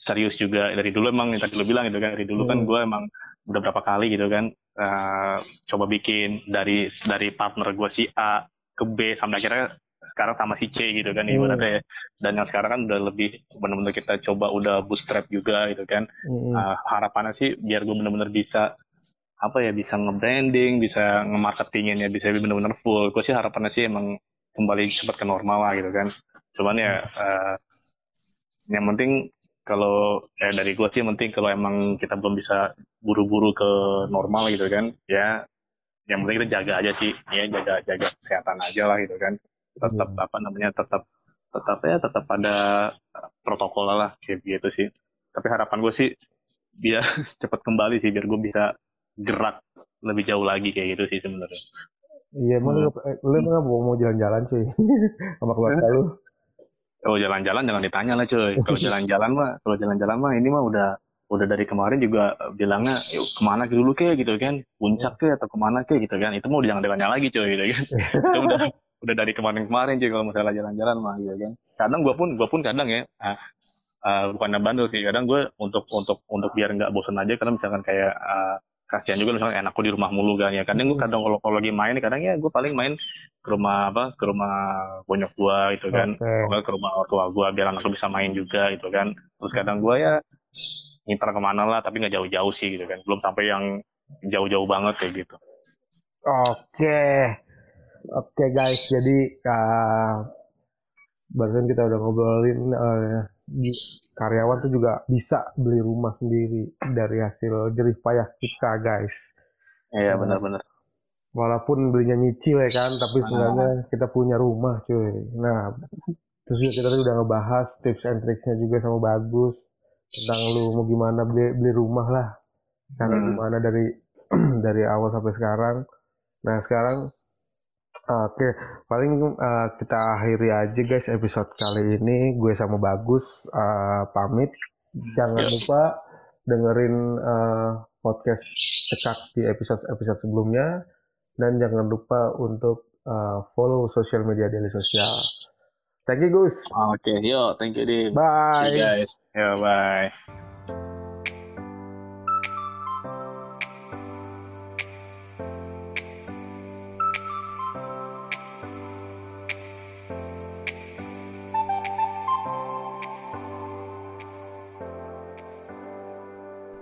serius juga dari dulu emang yang tadi lo bilang gitu kan dari dulu kan hmm. kan gue emang udah berapa kali gitu kan uh, coba bikin dari dari partner gue si A ke B sampai akhirnya sekarang sama si C gitu kan hmm. ibaratnya ya. dan yang sekarang kan udah lebih benar-benar kita coba udah bootstrap juga gitu kan hmm. uh, harapannya sih biar gue benar-benar bisa apa ya bisa nge-branding bisa nge-marketingin ya bisa benar-benar full. Gue sih harapannya sih emang kembali cepat ke normal lah gitu kan. Cuman ya uh, yang penting kalau eh, dari gue sih yang penting kalau emang kita belum bisa buru-buru ke normal gitu kan ya yang penting kita jaga aja sih. Ya jaga jaga kesehatan aja lah gitu kan. Tetap hmm. apa namanya tetap tetap ya tetap ada protokol lah kayak gitu sih. Tapi harapan gue sih biar cepat kembali sih biar gue bisa gerak lebih jauh lagi kayak gitu sih sebenarnya. Iya emang hmm. lu, lu emang mau mau jalan-jalan sih sama keluarga lu? Oh jalan-jalan jangan ditanya lah cuy. Kalau jalan-jalan mah, kalau jalan-jalan mah ini mah udah udah dari kemarin juga bilangnya yuk ke mana dulu ke gitu kan. Puncak ke atau ke mana ke gitu kan. Itu mau jangan ditanya lagi cuy gitu kan. Itu udah udah dari kemarin-kemarin cuy kalau misalnya jalan-jalan mah gitu kan. Kadang gue pun gue pun kadang ya uh, uh, bukan bandel sih. Kadang gue untuk untuk untuk biar nggak bosan aja karena misalkan kayak uh, kasihan juga misalnya enakku di rumah mulu kan ya kadang gue kadang kalau kalau lagi main kadang ya gue paling main ke rumah apa ke rumah bonyok gue gitu kan. Okay. ke rumah orang tua gue biar anak bisa main juga gitu kan. Terus kadang gue ya nginter ke mana lah tapi nggak jauh-jauh sih gitu kan. Belum sampai yang jauh-jauh banget kayak gitu. Oke. Oke guys. Jadi uh, barusan kita udah ngobrolin uh, karyawan tuh juga bisa beli rumah sendiri dari hasil jerih payah kita guys. Iya benar-benar. Walaupun belinya nyicil ya kan tapi sebenarnya kita punya rumah cuy. Nah terus kita tuh udah ngebahas tips and tricksnya juga sama bagus tentang lu mau gimana beli, beli rumah lah. Cara hmm. gimana dari dari awal sampai sekarang. Nah sekarang oke paling uh, kita akhiri aja guys episode kali ini gue sama bagus uh, pamit jangan yes. lupa dengerin uh, podcast cekak di episode episode sebelumnya dan jangan lupa untuk uh, follow sosial media daily sosial Thank you, Gus. Oke, okay, yo, thank you, Dim. Bye. See you guys. Yo, bye.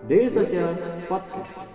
Social Podcast.